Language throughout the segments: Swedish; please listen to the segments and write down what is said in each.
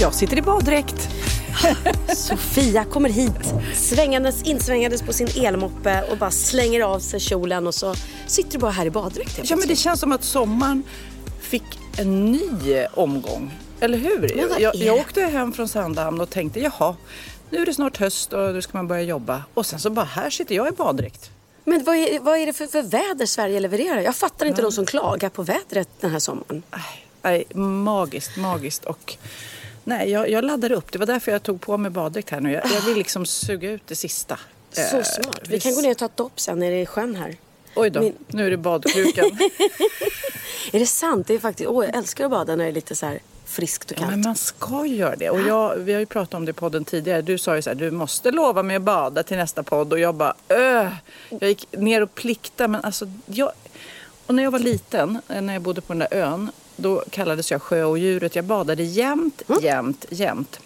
Jag sitter i baddräkt. Sofia kommer hit svängandes, insvängandes på sin elmoppe och bara slänger av sig kjolen och så sitter du bara här i baddräkt Ja, men det känns som att sommaren fick en ny omgång. Eller hur? Jag, jag åkte hem från Sandhamn och tänkte jaha, nu är det snart höst och nu ska man börja jobba. Och sen så bara, här sitter jag i baddräkt. Men vad är, vad är det för, för väder Sverige levererar? Jag fattar inte de som klagar på vädret den här sommaren. Nej, nej, magiskt, magiskt. Och nej, jag, jag laddade upp. Det var därför jag tog på mig baddräkt här nu. Jag, jag vill liksom suga ut det sista. Så Eh, smart. Vi kan gå ner och ta ett dopp sen nere i sjön här. Oj då, Min- nu är det badkrukan. Är det sant? Det är faktiskt, åh, jag älskar att bada när det är lite så här friskt och Ja, kallt. men man ska ju göra det. Och jag, vi har ju pratat om det i podden tidigare. Du sa ju så här, du måste lova mig att bada till nästa podd. Och jag bara, öh. Jag gick ner och pliktade. Men alltså, jag... Och när jag var liten, eh, när jag bodde på den där ön, då kallades jag sjöodjuret. Jag badade jämt, jämt, jämt.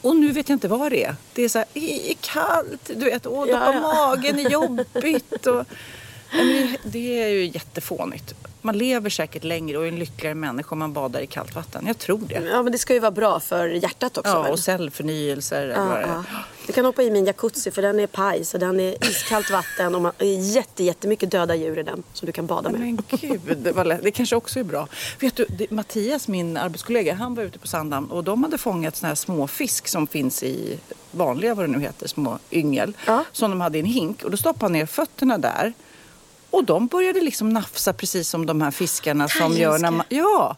Och nu vet jag inte vad det är. Det är så här, "Ih, kallt, du vet, åh, Ja, ja. magen är jobbigt. Och, det- det är ju jättefånigt. Man lever säkert längre och är en lyckligare människa om man badar i kallt vatten. Jag tror det. Ja, men det ska ju vara bra för hjärtat också. Ja, väl? och cellförnyelser. eller vad Ja, det är. ja. Du kan hoppa i min jacuzzi för den är paj så den är iskallt vatten och man, är jätte, jättemycket döda djur i den som du kan bada med. Men gud, det kanske också är bra. Vet du, det, Mattias, min arbetskollega, han var ute på Sandhamn och de hade fångat såna här små fisk som finns i vanliga, vad det nu heter, små yngel. Ja. Som de hade i en hink. Och då stoppade han ner fötterna där. Och de började liksom nafsa precis som de här fiskarna som gör när man... Ja!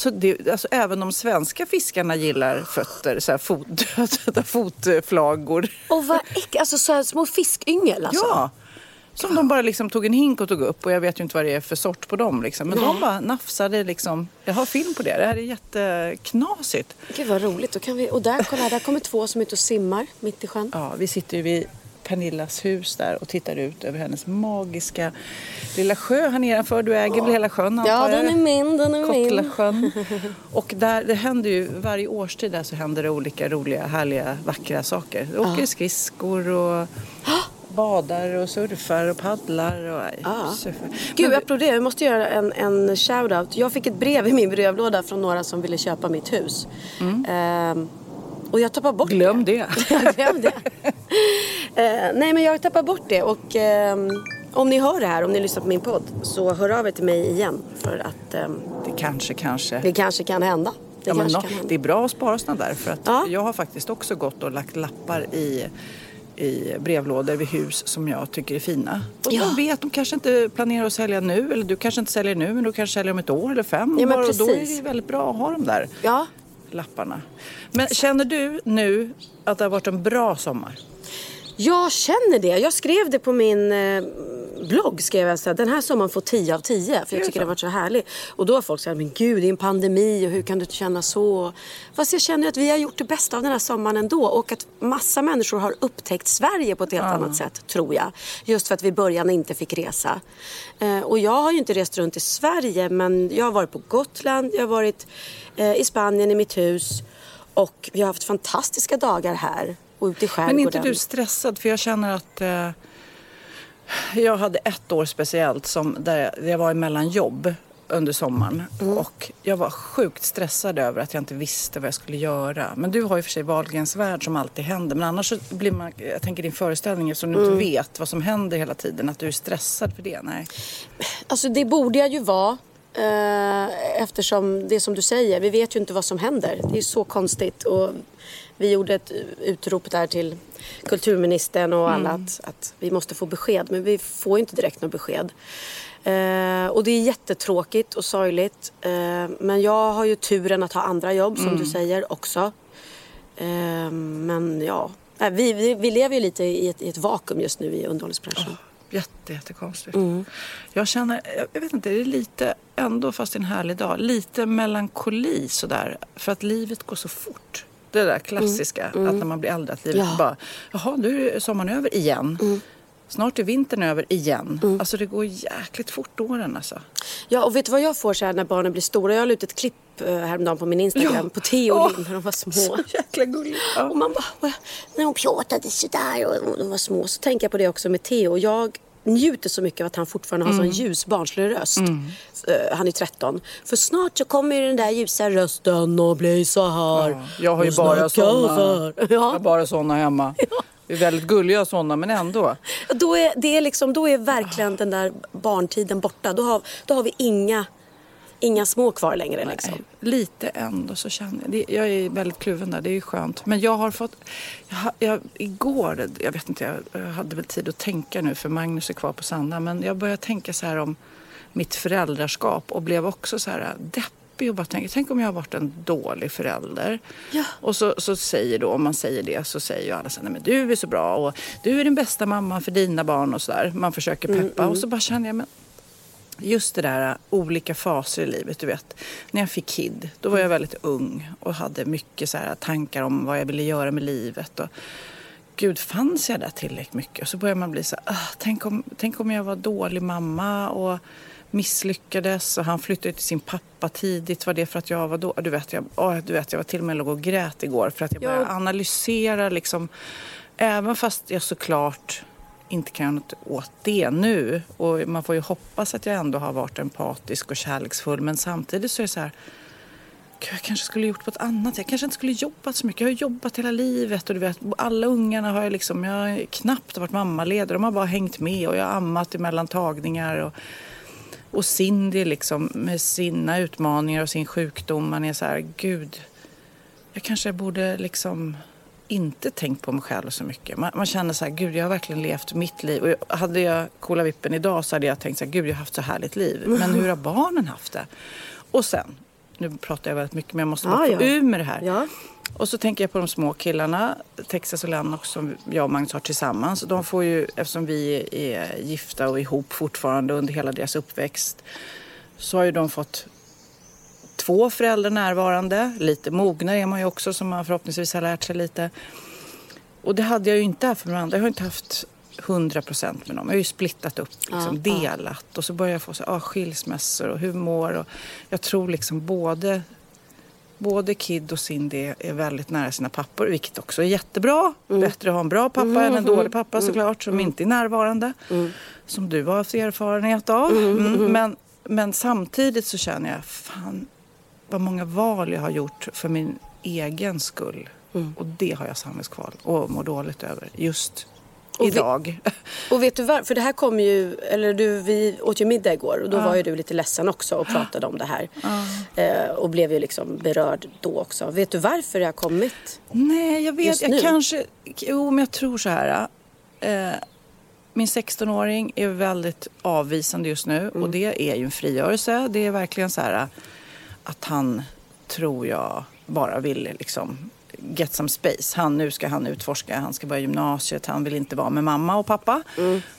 Så det, alltså, även de svenska fiskarna gillar fötter, så här fot, döda fotflagor. Och vad äck, alltså så här små fiskyngel alltså. Ja. Som de bara liksom tog en hink och tog upp och jag vet ju inte vad det är för sort på dem. Liksom. Men de bara nafsade liksom. Jag har film på det. Det här är jätteknasigt. Gud vad roligt. Då kan vi, och där, kolla här, där kommer två som är ute och simmar mitt i sjön. Ja, vi sitter ju vid Pernillas hus där och tittar ut över hennes magiska lilla sjö här nedanför. Du äger väl hela sjön Ja, den är min, den är min. Kottlasjön. Och där, det händer ju, varje årstid där så händer det olika roliga, härliga, vackra saker. Det åker skridskor och badar och surfar och paddlar och Ja. surfar. Gud, Men jag applåderar. Jag måste göra en, en shout-out. Jag fick ett brev i min brevlåda från några som ville köpa mitt hus. Ehm, och jag tappade bort Glöm det. det. Glöm det. Eh, nej, men jag tappade bort det. Och ehm, om ni hör det här, om ni lyssnar på min podd, så hör av er till mig igen. För att ehm, Det kanske, kanske. det kanske kan hända. Det Ja, men hända. det är bra att spara sådana där för att Ja. jag har faktiskt också gått och lagt lappar i, i brevlådor vid hus som jag tycker är fina. Och Ja. jag vet, de kanske inte planerar att sälja nu eller du kanske inte säljer nu men du kanske säljer om ett år eller fem Ja, år och då är det väldigt bra att ha de där Ja, lapparna. Men känner du nu att det har varit en bra sommar? Jag känner det. Jag skrev det på min eh, blogg. Skrev jag så här, den här sommaren får 10 av 10. För jag tycker den varit så härlig. Och då har folk sagt, men gud det är en pandemi och hur kan du känna så? Fast jag känner att vi har gjort det bästa av den här sommaren ändå. Och att massa människor har upptäckt Sverige på ett helt annat sätt, tror jag. Just för att vi i början inte fick resa. Eh, och jag har ju inte rest runt i Sverige, men jag har varit på Gotland, jag har varit eh, i Spanien i mitt hus. Och vi har haft fantastiska dagar här. Och ute i skärgården. Men är inte du stressad? För jag känner att eh, jag hade ett år speciellt som där jag var emellan jobb. under sommaren. Mm. Och jag var sjukt stressad över att jag inte visste vad jag skulle göra. Men du har ju för sig Wahlgrens värld som alltid händer. Men annars så blir man, jag tänker din föreställning eftersom du Mm. inte vet vad som händer hela tiden. Att du är stressad för det. Nej. Alltså det borde jag ju vara. Eh, eftersom det som du säger, vi vet ju inte vad som händer. Det är så konstigt. Och vi gjorde ett utrop där till kulturministern och alla att, att vi måste få besked. Men vi får inte direkt något besked. Eh, och det är jättetråkigt och sorgligt. Eh, men jag har ju turen att ha andra jobb som du säger också. Eh, men ja, vi, vi, vi lever ju lite i ett, i ett vakuum just nu i underhållningsbranschen. Jätte, jättekonstigt. Mm. Jag känner, jag vet inte, det är lite, ändå fast det är en härlig dag, lite melankoli sådär. För att livet går så fort. Det där klassiska, att när man blir äldre, att livet Mm. Ja. bara, jaha, nu är sommaren över igen. Snart är vintern över igen. Mm. Alltså det går jäkligt fort åren alltså. Ja, och vet du vad jag får så här när barnen blir stora? Jag la ut ett klipp eh, häromdagen på min Instagram Ja. på Theo och Linn när de var små. Så jäkla gulligt. Och Ja. man bara, "Åh, när de pratade sådär och de var små. Så tänker jag på det också med Theo. Jag njuter så mycket av att han fortfarande har Mm. sån ljus barnslig röst. Eh, Han är 13. För snart så kommer den där ljusa rösten och bli så här. Ja, jag har ju bara såna, jag har Ja. bara såna hemma. Vi är väldigt gulliga såna, men ändå. Då, är, det är liksom, då är verkligen den där barntiden borta. Då har, då har vi inga, inga små kvar längre. Liksom. Nej, lite ändå så känner jag. Det, jag är väldigt kluven där, det är ju skönt. Men jag har fått, jag, jag, igår, jag vet inte, jag, hade väl tid att tänka nu för Magnus är kvar på Sanna. Men jag började tänka så här om mitt föräldraskap och blev också så här deppig och bara tänkte, tänk om jag har varit en dålig förälder. Ja. Och så, så säger då, om man säger det så säger ju alla så nej men du är så bra och du är den bästa mamman för dina barn och så där. Man försöker peppa och så bara känner jag, men just det där olika faser i livet. Du vet, när jag fick KID, då var jag väldigt ung och hade mycket så här tankar om vad jag ville göra med livet. Och, Gud, fanns jag där tillräckligt mycket? Och så börjar man bli så här, ah, tänk, om, tänk om jag var dålig mamma och misslyckades och han flyttade till sin pappa tidigt. Var det för att jag var då? Du vet, jag, åh, du vet, jag var till och med låg och grät igår för att jag Ja. började analysera liksom, även fast jag såklart inte kan göra något åt det nu. Och man får ju hoppas att jag ändå har varit empatisk och kärleksfull. Men samtidigt så är det så här, Gud, jag kanske skulle gjort på ett annat sätt. Jag kanske inte skulle jobbat så mycket. Jag har jobbat hela livet och du vet, alla ungarna har jag liksom, jag har knappt varit mammaledig. De har bara hängt med och jag har ammat emellan tagningar. Och, och Cindy liksom med sina utmaningar och sin sjukdom. Man är så här, gud, jag kanske borde liksom inte tänkt på mig själv så mycket. Man, man känner så här, gud jag har verkligen levt mitt liv. Och hade jag coola vippen idag så hade jag tänkt så här, gud jag har haft så härligt liv. Men hur har barnen haft det? Och sen, nu pratar jag väldigt mycket men jag måste bara Ja, få ja. ur med det här. Ja. Och så tänker jag på de små killarna, Texas och Lennox som jag och Magnus har tillsammans. De får ju, eftersom vi är gifta och ihop fortfarande under hela deras uppväxt, så har ju de fått två föräldrar närvarande. Lite mognare är man ju också som man förhoppningsvis har lärt sig lite. Och det hade jag ju inte haft med de andra. Jag har inte haft 100 procent med dem. Jag har ju splittat upp, liksom, Ja, delat. Och så börjar jag få så, ah, skilsmässor och humor. Och jag tror liksom både, både Kid och Cindy är väldigt nära sina pappor. Vilket också är jättebra. Bättre att ha en bra pappa än en dålig pappa såklart. Som inte är närvarande. Som du har haft erfarenhet av. Mm, Men, men samtidigt så känner jag, fan vad många val jag har gjort för min egen skull. Och det har jag samvetskval och mår dåligt över just Och vi- idag. Och vet du varför? För det här kom ju, eller du, vi åt ju middag igår och då var ju du lite ledsen också och pratade om det här. Eh, och blev ju liksom berörd då också. Vet du varför det har kommit? Nej, jag vet. Jag kanske... Jo, men jag tror så här. Eh, min 16-åring är väldigt avvisande just nu Mm. och det är ju en frigörelse. Det är verkligen så här att han, tror jag, bara vill liksom get some space. Han, nu ska han utforska, han ska börja gymnasiet, han vill inte vara med mamma och pappa.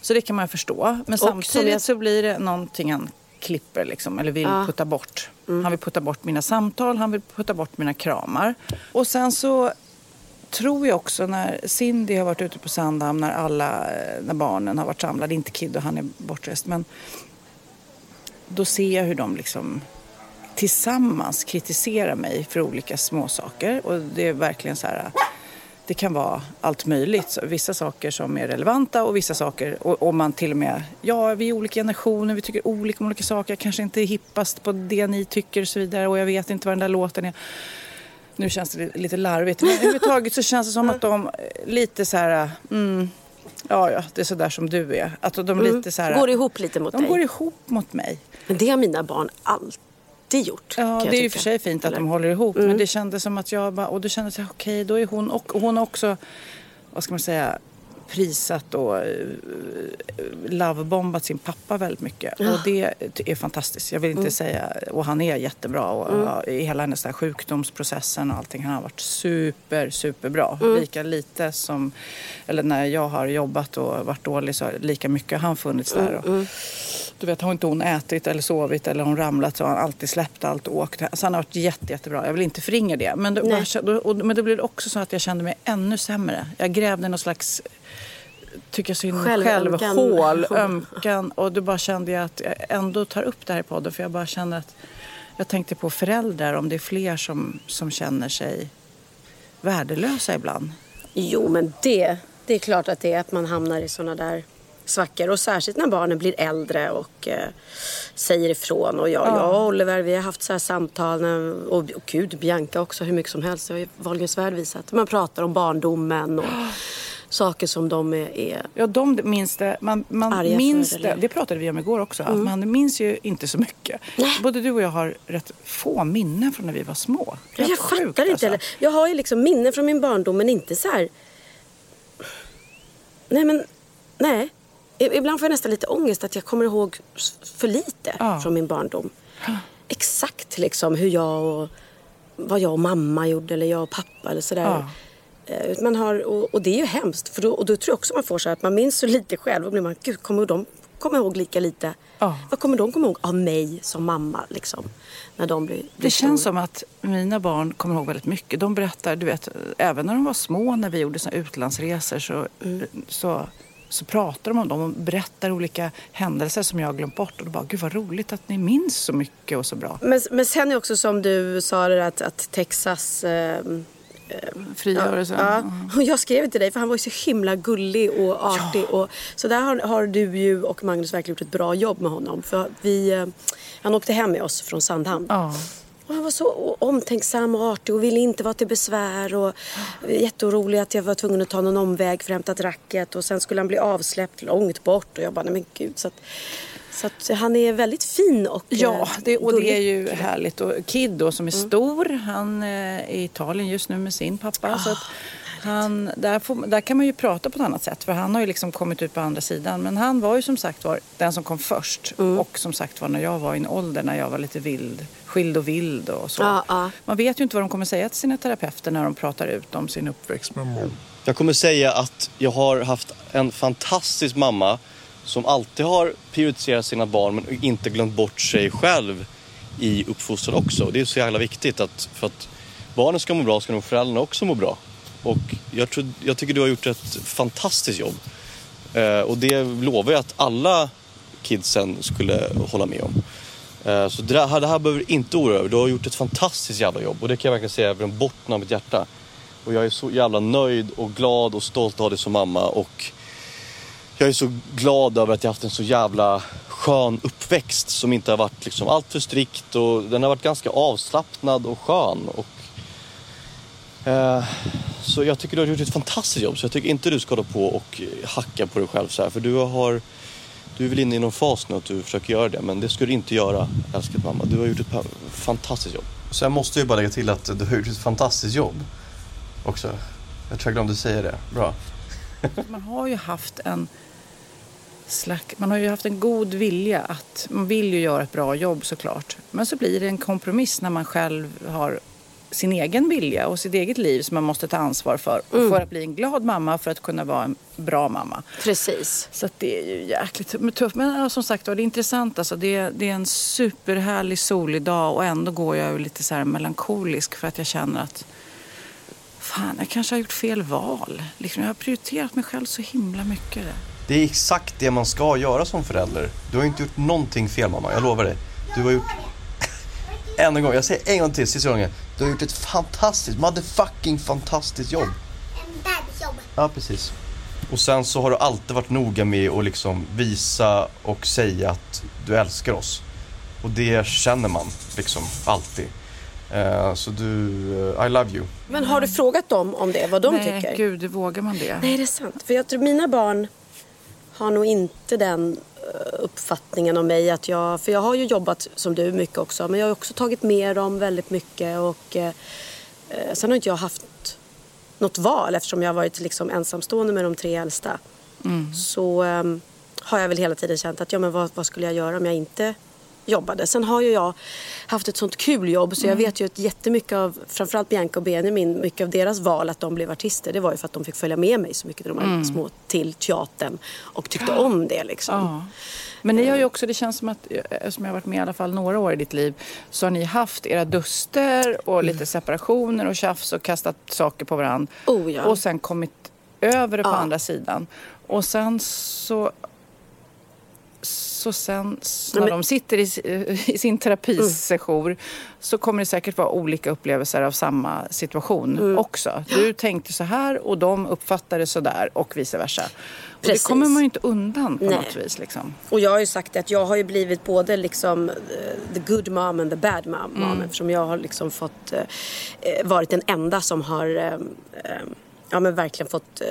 Så det kan man förstå. Men som samtidigt jag- så blir det någonting han klipper liksom, eller vill Ja. putta bort. Han vill putta bort mina samtal, han vill putta bort mina kramar. Och sen så tror jag också när Cindy har varit ute på Sandhamn när alla, eh, när barnen har varit samlade, inte Kid och han är bortrest, men då ser jag hur de liksom tillsammans kritiserar mig för olika småsaker. Och det är verkligen så här, det kan vara allt möjligt. Så vissa saker som är relevanta och vissa saker, och, och man till och med, ja vi är olika generationer, vi tycker olika om olika saker, jag kanske inte är hippast på det ni tycker och så vidare och jag vet inte vad den där låten är. Nu känns det lite larvigt, men överhuvudtaget så känns det som att de lite så här, mm, ja ja, det är så där som du är. Att de lite så här, Går ihop lite mot de dig. går ihop mot mig. Men det har mina barn alltid gjort. kan Ja, det är ju för sig fint att Eller? Mm. de håller ihop. Men det kändes som att jag bara, och då kändes jag okej, då är hon och hon har också, vad ska man säga, prisat och uh, lovebombat sin pappa väldigt mycket. Och det är fantastiskt. Jag vill inte Mm. säga, och han är jättebra. Och, ja, I hela den där sjukdomsprocessen och allting. Han har varit super, superbra. Mm. Lika lite som, eller när jag har jobbat och varit dålig så har lika mycket han funnits där. Mm, Och, du vet, har inte hon ätit eller sovit eller hon ramlat så har han alltid släppt allt och åkt. Så han har varit jätte, jättebra. Jag vill inte förringa det. Men då, och, men då blev det också så att jag kände mig ännu sämre. Jag grävde någon slags tycker synd om mig själv, Självömkan. hål, ömkan. Och då bara kände jag att jag ändå tar upp det här i podden. För jag bara känner att jag tänkte på föräldrar, om det är fler som, som känner sig värdelösa ibland. Jo, men det, det är klart att det är att man hamnar i såna där svackor. Och särskilt när barnen blir äldre och eh, säger ifrån. Och jag, jag och Oliver, vi har haft så här samtal. När, och, och gud, Bianca också, hur mycket som helst. Det har ju Wahlgrens värld visat. Man pratar om barndomen och saker som de är... är Ja, de minns det. Man, man minns det. Det pratade vi om igår också. Att man minns ju inte så mycket. Både du och jag har rätt få minnen från när vi var små. Är jag helt sjukt, fattar inte. alltså. Eller, jag har ju liksom minnen från min barndom men inte så här... Nej men, nej. Ibland får jag nästan lite ångest att jag kommer ihåg för lite Ja. från min barndom. Exakt liksom hur jag och vad jag och mamma gjorde eller jag och pappa eller sådär. Ja. Eh, Man har, och, och det är ju hemskt för då, och då tror jag också man får så här att man minns så lite själv och blir man, gud kommer de komma ihåg lika lite? Ja. Vad kommer de komma ihåg av mig som mamma liksom? När de blir, blir Det känns som att mina barn kommer ihåg väldigt mycket. De berättar, du vet, även när de var små när vi gjorde såna utlandsresor så, Mm. så, så pratar de om dem och berättar olika händelser som jag har glömt bort. Och då bara, gud vad roligt att ni minns så mycket och så bra. Men, men sen är också som du sa det att, att Texas... Eh, Frigörelse. ja, och jag skrev till dig för han var ju så himla gullig och artig. Och, så där har, har du ju och Magnus verkligen gjort ett bra jobb med honom. För vi, eh, han åkte hem med oss från Sandhamn. Ja. Och han var så omtänksam och artig och ville inte vara till besvär. Och jätteorolig att jag var tvungen att ta någon omväg för att hämta racket. Och sen skulle han bli avsläppt långt bort. Och jag bara, nej men gud. Så att, så att han är väldigt fin och Ja, eh, det, och det är ju härligt. Och Kid då som är Mm. stor, han eh, är i Italien just nu med sin pappa. Ah, så att han, där, får, där kan man ju prata på ett annat sätt för han har ju liksom kommit ut på andra sidan. Men han var ju som sagt var den som kom först. Mm. Och som sagt var när jag var i en ålder när jag var lite vild, skild och vild och så. Ja, ja. Man vet ju inte vad de kommer säga till sina terapeuter när de pratar ut om sin uppväxt. Jag kommer säga att jag har haft en fantastisk mamma som alltid har prioriterat sina barn men inte glömt bort sig själv i uppfostran också. Det är så jävla viktigt att för att barnen ska må bra ska nog föräldrarna också må bra. Och jag, tror, jag tycker du har gjort ett fantastiskt jobb. Eh, och det lovar jag att alla kidsen skulle hålla med om. Eh, så det, här, det här behöver du inte oroa dig över. Du har gjort ett fantastiskt jävla jobb och det kan jag verkligen säga från botten av mitt hjärta. Och jag är så jävla nöjd och glad och stolt att ha dig som mamma. Och jag är så glad över att jag haft en så jävla skön uppväxt som inte har varit liksom allt för strikt och den har varit ganska avslappnad och skön. Och, så jag tycker du har gjort ett fantastiskt jobb så jag tycker inte du ska hålla på och hacka på dig själv så här för du har du är väl inne i någon fas nu att du försöker göra det men det ska du inte göra älskade mamma. Du har gjort ett fantastiskt jobb. Sen måste jag bara lägga till att du har gjort ett fantastiskt jobb också. Jag tror jag glömde säga det. Bra. Man har ju haft en slack, man har ju haft en god vilja att man vill ju göra ett bra jobb såklart. Men så blir det en kompromiss när man själv har sin egen vilja och sitt eget liv som man måste ta ansvar för. För att bli en glad mamma, för att kunna vara en bra mamma. Precis. Så att det är ju jäkligt tufft. Men ja, som sagt var, det är intressant. Alltså, det, är, det är en superhärlig solig dag och ändå går jag lite så här melankolisk för att jag känner att fan, jag kanske har gjort fel val. Liksom, jag har prioriterat mig själv så himla mycket. Det är exakt det man ska göra som förälder. Du har inte gjort någonting fel mamma, jag lovar dig. Du har gjort... Än en gång, jag säger en gång till, sista gången. Du har gjort ett fantastiskt, motherfucking fantastiskt jobb. Ja, precis. Och sen så har du alltid varit noga med att liksom visa och säga att du älskar oss. Och det känner man liksom alltid. Eh, så du, eh, I love you. Men har du frågat dem om det, vad de Nej, tycker? gud, vågar man det? Nej, det är sant. För jag tror mina barn har nog inte den uppfattningen om mig. Att jag, för jag har ju jobbat som du mycket också. Men jag har också tagit med dem väldigt mycket. Och, eh, sen har inte jag haft något val eftersom jag har varit liksom ensamstående med de tre äldsta. Så eh, har jag väl hela tiden känt att ja, men vad, vad skulle jag göra om jag inte jobbade. Sen har ju jag haft ett sånt kul jobb så jag vet ju att jättemycket av framförallt Bianca och Benjamin, mycket av deras val att de blev artister det var ju för att de fick följa med mig så mycket när de var små till teatern och tyckte om det liksom. Ja. Men ni har ju också, det känns som att, eh, som jag har varit med i alla fall några år i ditt liv, så har ni haft era duster och lite separationer och tjafs och kastat saker på varandra. Oh, ja. Och sen kommit över det på Ja. andra sidan. Och sen så så sen så när de sitter i, i sin terapisession så kommer det säkert vara olika upplevelser av samma situation Mm. också. Du tänkte så här och de uppfattar det så där och vice versa. Och det Precis. kommer man ju inte undan på Nej. något vis. Liksom. Och jag har ju sagt att jag har ju blivit både liksom eh, the good mom and the bad mom. mom eftersom jag har liksom fått eh, eh, varit den enda som har ja men verkligen fått,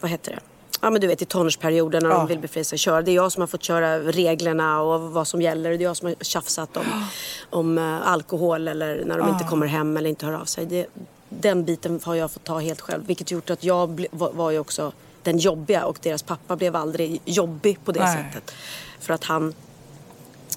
vad heter det? Ja men du vet i tonårsperioden när Ja. de vill befria sig köra. Det är jag som har fått köra reglerna och vad som gäller. Det är jag som har tjafsat om, om eh, alkohol eller när de inte kommer hem eller inte hör av sig. Det, den biten har jag fått ta helt själv. Vilket gjort att jag var ju också den jobbiga och deras pappa blev aldrig jobbig på det Nej. sättet. För att han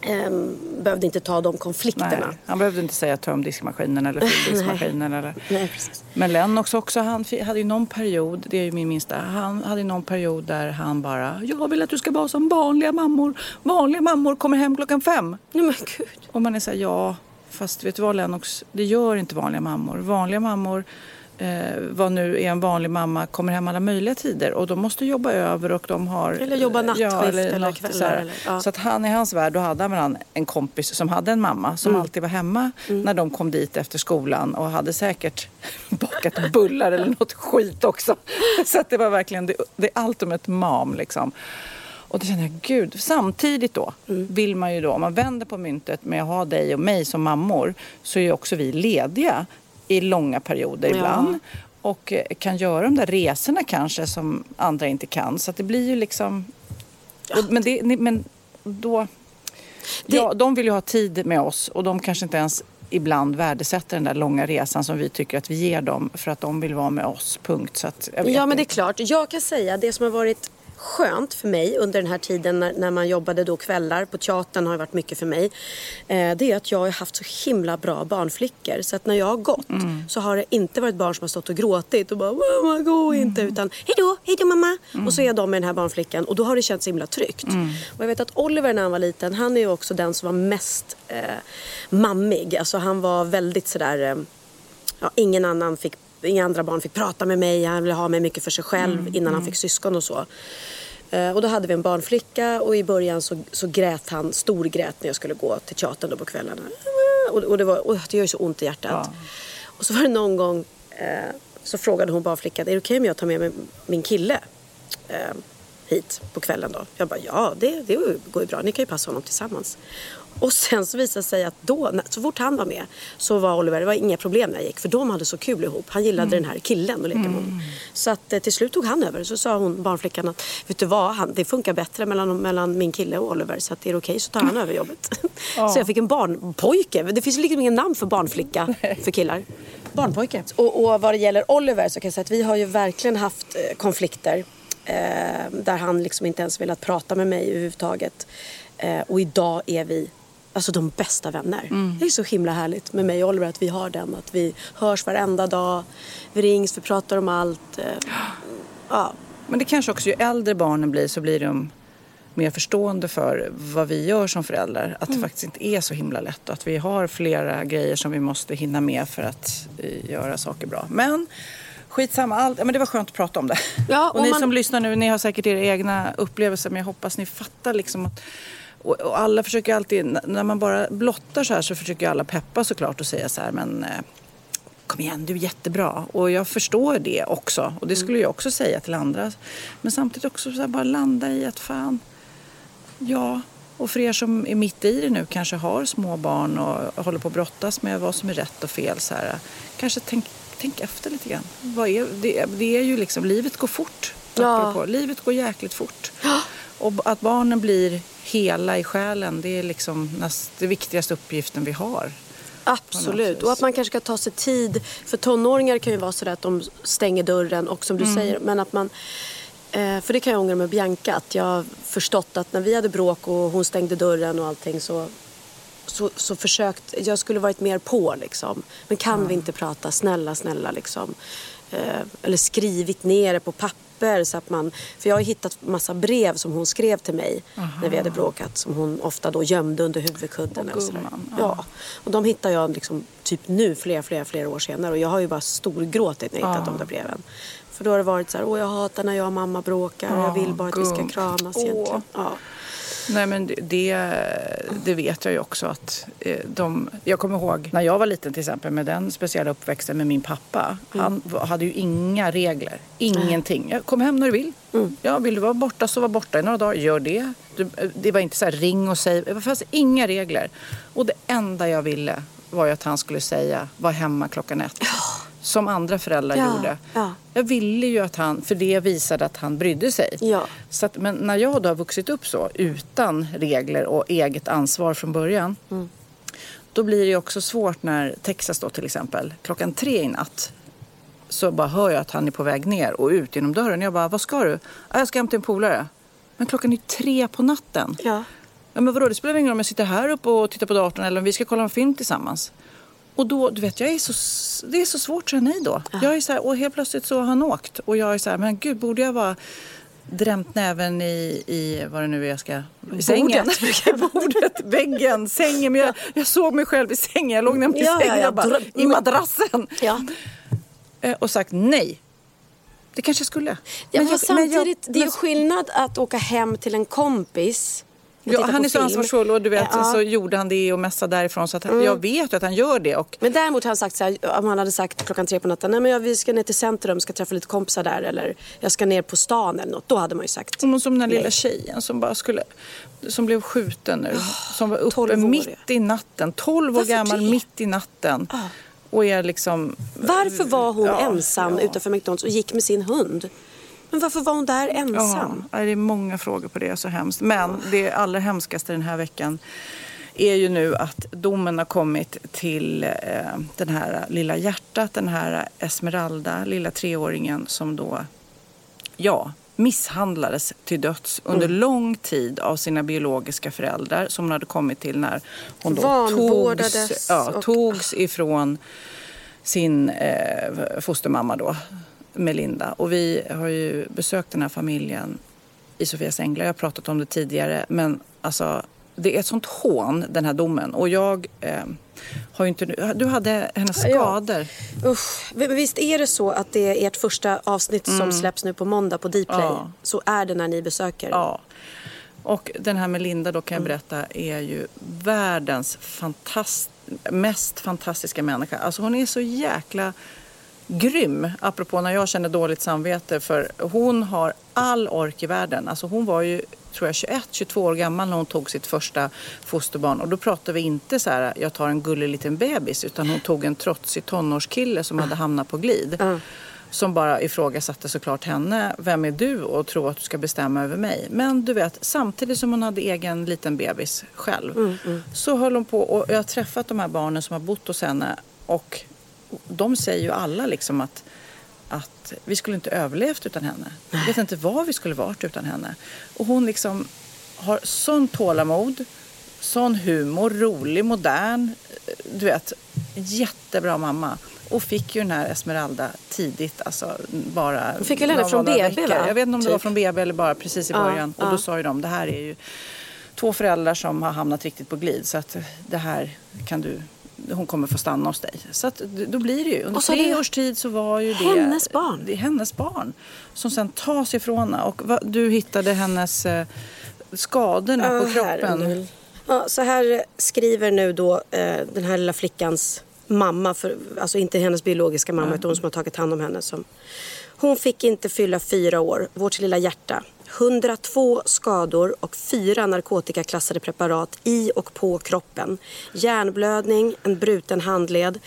ehm, behövde inte ta de konflikterna. Nej, han behövde inte säga töm diskmaskinen eller fyll diskmaskinen. eller... Nej. Men Lennox också, han hade ju någon period, det är ju min minsta, han hade någon period där han bara, jag vill att du ska vara som vanliga mammor. Vanliga mammor kommer hem klockan fem. Nej men gud. Och man är så här, ja, fast vet du vad Lennox, det gör inte vanliga mammor. Vanliga mammor, eh, vad nu är en vanlig mamma, kommer hem alla möjliga tider och de måste jobba över och de har... Eller jobba nattskift eller natt- kvällar så eller- ja. Så att han i hans värld, då hade han en kompis som hade en mamma som Mm. alltid var hemma när de kom dit efter skolan och hade säkert bakat bullar eller något skit också. Så att det var verkligen the, the ultimate mom liksom. Och då kände jag, gud, samtidigt då Mm. vill man ju då, om man vänder på myntet med att ha dig och mig som mammor, så är ju också vi lediga i långa perioder Ja. ibland. Och eh, kan göra de där resorna kanske som andra inte kan. Så att det blir ju liksom... Och, men, det, men då... Ja, de vill ju ha tid med oss och de kanske inte ens ibland värdesätter den där långa resan som vi tycker att vi ger dem för att de vill vara med oss, punkt. Så att, Ja men det är inte. klart. Jag kan säga det som har varit skönt för mig under den här tiden när, när man jobbade då kvällar på teatern har varit mycket för mig. Eh, det är att jag har haft så himla bra barnflickor. Så att när jag har gått Mm. så har det inte varit barn som har stått och gråtit och bara mamma gå inte utan hejdå, hejdå mamma. Och så är de med den här barnflickan och då har det känts himla tryggt. Och jag vet att Oliver när han var liten han är ju också den som var mest eh, mammig. Alltså han var väldigt sådär eh, ja, ingen annan fick, inga andra barn fick prata med mig. Han ville ha mig mycket för sig själv innan han fick syskon och så. Eh, och då hade vi en barnflicka och i början så, så grät han, storgrät när jag skulle gå till teatern då på kvällarna. Och, och det, var, och det gör ju så ont i hjärtat. Och så var det någon gång eh, så frågade hon barnflickan, är det okej om jag tar med mig min kille eh, hit på kvällen då? Jag bara, ja det, det går ju bra, ni kan ju passa honom tillsammans. Och sen så visade det sig att då, så fort han var med så var Oliver, det var inga problem när jag gick för de hade så kul ihop. Han gillade den här killen och leka med honom. Så att eh, till slut tog han över. Så sa hon, barnflickan att vet du vad, han, det funkar bättre mellan, mellan min kille och Oliver så att är det okej så tar han över jobbet. så jag fick en barnpojke. Det finns liksom ingen namn för barnflicka för killar. Barnpojke. Och, och vad det gäller Oliver så kan jag säga att vi har ju verkligen haft eh, konflikter. Eh, där han liksom inte ens velat prata med mig överhuvudtaget. Eh, och idag är vi alltså de bästa vänner. Det är så himla härligt med mig och Oliver att vi har den. Att vi hörs varenda dag. Vi rings, vi pratar om allt. Eh, ja. Men det kanske också, ju äldre barnen blir så blir de mer förstående för vad vi gör som föräldrar. Att det faktiskt inte är så himla lätt och att vi har flera grejer som vi måste hinna med för att eh, göra saker bra. Men skitsamma, allt, men det var skönt att prata om det. Ja, och och ni man- som lyssnar nu, ni har säkert era egna upplevelser men jag hoppas ni fattar liksom att och, och alla försöker alltid, när man bara blottar så här så försöker alla peppa såklart och säga så här men eh, kom igen, du är jättebra. Och jag förstår det också. Och det skulle jag också säga till andra. Men samtidigt också så här, bara landa i att fan, ja. Och för er som är mitt i det nu, kanske har små barn och håller på att brottas med vad som är rätt och fel. Så här, kanske tänk, tänk efter lite grann. Vad är, det, det är ju liksom, livet går fort. Ja. Livet går jäkligt fort. Och att barnen blir hela i själen, det är liksom det viktigaste uppgiften vi har. Absolut. Och att man kanske ska ta sig tid. För tonåringar kan ju vara så att de stänger dörren och som du säger. Men att man... eh, För det kan jag ångra med Bianca. Att jag har förstått att när vi hade bråk och hon stängde dörren och allting så så, så försökt, jag skulle varit mer på liksom. Men kan vi inte prata, snälla, snälla liksom. Eh, eller skrivit ner det på papper så att man, för jag har hittat massa brev som hon skrev till mig när vi hade bråkat. Som hon ofta då gömde under huvudkudden. Eller sådär. gumman, ja. Och de hittar jag liksom typ nu flera, flera, flera år senare. Och jag har ju bara storgråtit när jag hittat de där breven. För då har det varit så här, åh jag hatar när jag och mamma bråkar. och jag vill bara att vi ska kramas egentligen. Ja. Nej men det, det, vet jag ju också att eh, de... Jag kommer ihåg när jag var liten till exempel med den speciella uppväxten med min pappa. Han v- hade ju inga regler. Ingenting. Jag kom hem när du vill. Ja, vill du vara borta så var borta i några dagar. Gör det. Du, eh, det var inte så här ring och säg. Det fanns inga regler. Och det enda jag ville var ju att han skulle säga var hemma klockan ett. Som andra föräldrar Ja, gjorde. ja. Jag ville ju att han, för det visade att han brydde sig. Ja. Så att, men när jag då har vuxit upp så utan regler och eget ansvar från början. Då blir det också svårt när Texas då till exempel klockan tre i natt. Så bara hör jag att han är på väg ner och ut genom dörren. Jag bara, vad ska du? "Ja, Jag ska hämta en polare. Men klockan är tre på natten. Ja. Ja, men vadå, det spelar ingen roll om jag sitter här uppe och tittar på datorn eller om vi ska kolla en film tillsammans. Och då, du vet, jag är så, det är så svårt att säga nej då. Jag är så här, och helt plötsligt så har han åkt. Och jag är så här, men gud, borde jag vara drämt näven i, i vad det nu är jag ska... I sängen. Bordet, väggen, sängen. Men jag, jag såg mig själv i sängen. Jag låg nämligen i Ja, ja, sängen. ja. Bara, I madrassen. Ja. Eh, Och sagt nej. Det kanske jag skulle. Ja, Men jag- men jag- samtidigt, det är skillnad att åka hem till en kompis Ja, han är så ansvarsfull och du vet Ja. Mm. så gjorde han det och messade därifrån så att jag vet att han gör det. Och Men däremot har han sagt så här, om han hade sagt klockan tre på natten, nej men jag, vi ska ner till centrum, ska träffa lite kompisar där eller jag ska ner på stan eller något. Då hade man ju sagt. som, som den här lilla tjejen som bara skulle som blev skjuten nu. som var uppe 12 år, mitt i natten. 12 år Varför gammal det? mitt i natten. Och är liksom... Varför var hon Ja, ensam ja. utanför McDonalds och gick med sin hund? Men varför var hon där ensam? Ja, det är många frågor på det, så hemskt. Men det allra hemskaste den här veckan är ju nu att domen har kommit till eh, den här lilla hjärtat, den här Esmeralda, lilla treåringen som då, ja, misshandlades till döds under Mm. lång tid av sina biologiska föräldrar som hon hade kommit till när hon då togs, ja, och- togs ifrån sin eh, fostermamma då, Melinda. Och vi har ju besökt den här familjen i Sofias Änglar. Jag har pratat om det tidigare. Men alltså, det är ett sånt hån, den här domen. Och jag eh, har ju inte... Du hade hennes Ja. skador. Usch. Men Visst är det så att det är ert första avsnitt som släpps nu på måndag på Dplay? Ja. Så är det när ni besöker? Ja. Och den här Melinda då kan jag berätta är ju världens fantast mest fantastiska människa. Alltså hon är så jäkla grym. Apropå när jag känner dåligt samvete för hon har all ork i världen. Alltså hon var ju tror jag 21-22 år gammal när hon tog sitt första fosterbarn. Och då pratar vi inte så här jag tar en gullig liten bebis utan hon tog en trotsig tonårskille som hade hamnat på glid. Som bara ifrågasatte såklart henne. Vem är du och tror att du ska bestämma över mig? Men du vet, samtidigt som hon hade egen liten bebis själv. Så höll hon på och jag har träffat de här barnen som har bott hos henne. Och de säger ju alla liksom att, att vi skulle inte överlevt utan henne. Jag vet inte vad vi skulle varit utan henne. Och hon liksom har sån tålamod, sån humor, rolig, modern. Du vet, jättebra mamma. Och fick ju den här Esmeralda tidigt, alltså bara... Hon fick väl henne från BB, veckor. va? Jag vet inte om det var Typ. från BB eller bara precis i Ja, början. Och ja. då sa ju de, det här är ju två föräldrar som har hamnat riktigt på glid. Så att det här kan du, hon kommer få stanna hos dig. Så att då blir det ju, under tre års tid så var ju det Hennes barn. Det är hennes barn. Som sen tas ifrån henne. Och vad, du hittade hennes eh, skadorna på Ja, här, du kroppen. vill. Ja, så här skriver nu då eh, den här lilla flickans mamma, för, alltså inte hennes biologiska mamma utan hon som har tagit hand om henne. Som, hon fick inte fylla fyra år, vårt lilla hjärta. 102 skador och fyra narkotikaklassade preparat i och på kroppen. Hjärnblödning, en bruten handled,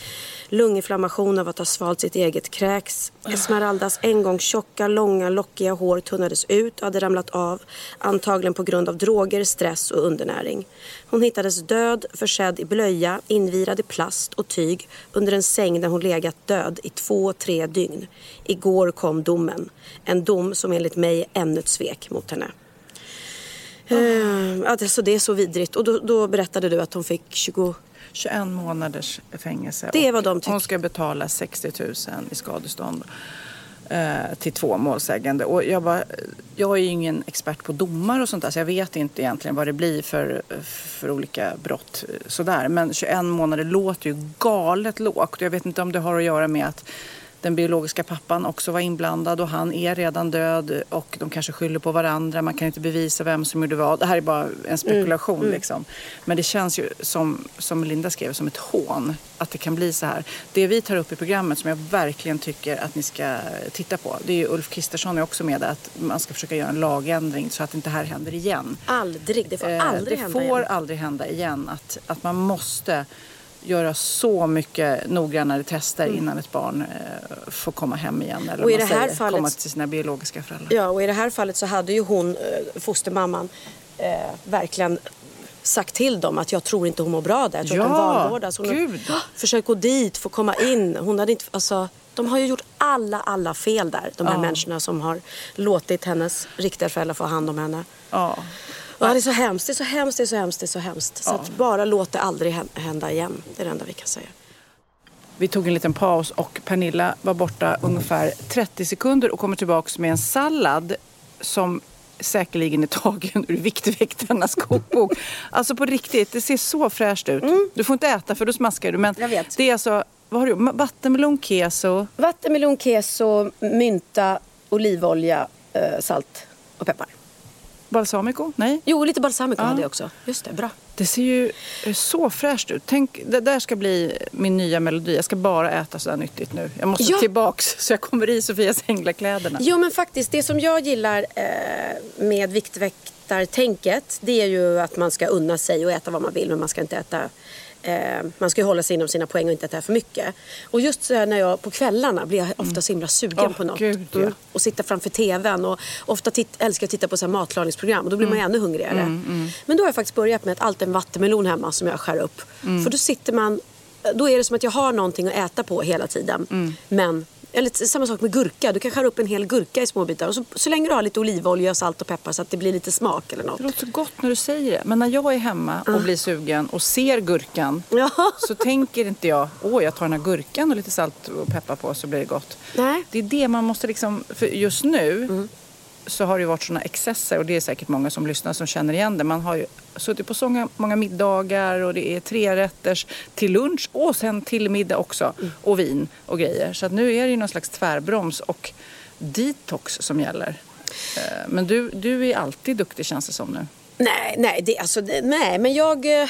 lunginflammation av att ha svalt sitt eget kräks. Esmeraldas en gång tjocka, långa, lockiga hår tunnades ut och hade ramlat av. Antagligen på grund av droger, stress och undernäring. Hon hittades död, försedd i blöja, invirad i plast och tyg under en säng där hon legat död i två, tre dygn. Igår kom domen. En dom som enligt mig är ännu ett svek mot henne. Eh, alltså det är så vidrigt. Och då, då berättade du att hon fick 20... 21 månaders fängelse. Det är vad de tycker. Hon ska betala 60 000 i skadestånd Eh, till två målsägande. Och jag, bara, jag är ju ingen expert på domar och sånt där så jag vet inte egentligen vad det blir för, för olika brott. Eh, sådär. Men 21 månader låter ju galet lågt. Jag vet inte om det har att göra med att den biologiska pappan också var inblandad och han är redan död och de kanske skyller på varandra. Man kan inte bevisa vem som gjorde vad. Det här är bara en spekulation liksom. Men det känns ju som, som Linda skrev, som ett hån att det kan bli så här. Det vi tar upp i programmet som jag verkligen tycker att ni ska titta på. Det är ju Ulf Kristersson är också med att man ska försöka göra en lagändring så att inte det här händer igen. Aldrig, det får Eh, aldrig det hända får igen. aldrig hända igen att, att man måste göra så mycket noggrannare tester innan ett barn eh, får komma hem igen. Eller Mm. Och i det här säger, fallet- komma till sina biologiska föräldrar. Ja, och i det här fallet så hade ju hon, eh, fostermamman, eh, verkligen sagt till dem att jag tror inte hon mår bra där. Jag tror att Ja, hon vanvårdas. Hon gud. har försökt gå dit, få komma in. Hon hade inte, alltså, de har ju gjort alla, alla fel där. De här Ja. människorna som har låtit hennes riktiga föräldrar få hand om henne. Ja. Ja, det är så hemskt, det är så hemskt, det är så hemskt, det är så hemskt. Så Ja. att bara låt det aldrig hän- hända igen. Det är det enda vi kan säga. Vi tog en liten paus och Pernilla var borta ungefär 30 sekunder och kommer tillbaka med en sallad som säkerligen är tagen ur Viktväktarnas kokbok. Alltså på riktigt, det ser så fräscht ut. Du får inte äta för då smaskar du. Men Mm. Jag vet. det är alltså, vad har du? Vattenmelon, keso. Vattenmelon, keso, mynta, olivolja, eh, salt och peppar. Balsamico? Nej? Jo, lite balsamico Ja. hade jag också. Just det, bra. Det ser ju eh, så fräscht ut. Tänk, det där ska bli min nya melodi. Jag ska bara äta sådär nyttigt nu. Jag måste Ja. tillbaks så jag kommer i Sofias ängla-kläderna. Jo men faktiskt, det som jag gillar eh, med Viktväktartänket det är ju att man ska unna sig och äta vad man vill men man ska inte äta eh, man ska ju hålla sig inom sina poäng och inte äta för mycket. Och just så här när jag på kvällarna blir jag ofta så himla sugen Åh, på något. gud, ja. Och sitta framför tvn och ofta älskar jag att titta på så här matlagningsprogram och då blir man Mm. ännu hungrigare. Men då har jag faktiskt börjat med att alltid en vattenmelon hemma som jag skär upp. Mm. För då sitter man, då är det som att jag har någonting att äta på hela tiden. Mm. Men eller samma sak med gurka. Du kan skära upp en hel gurka i små bitar. Och så, så länge du har lite olivolja, salt och peppar så att det blir lite smak eller något. Det låter gott när du säger det. Men när jag är hemma och blir sugen och ser gurkan Ja. så tänker inte jag åh jag tar den här gurkan och lite salt och peppar på så blir det gott. Nej. Det är det man måste liksom, för just nu så har det ju varit sådana excesser och det är säkert många som lyssnar som känner igen det. Man har ju suttit på så många, middagar och det är tre rätters till lunch och sen till middag också. Och vin och grejer. Så att nu är det ju någon slags tvärbroms och detox som gäller. Eh, Men du, du är alltid duktig känns det som nu. Nej, nej, det, alltså, det, nej men jag, eh,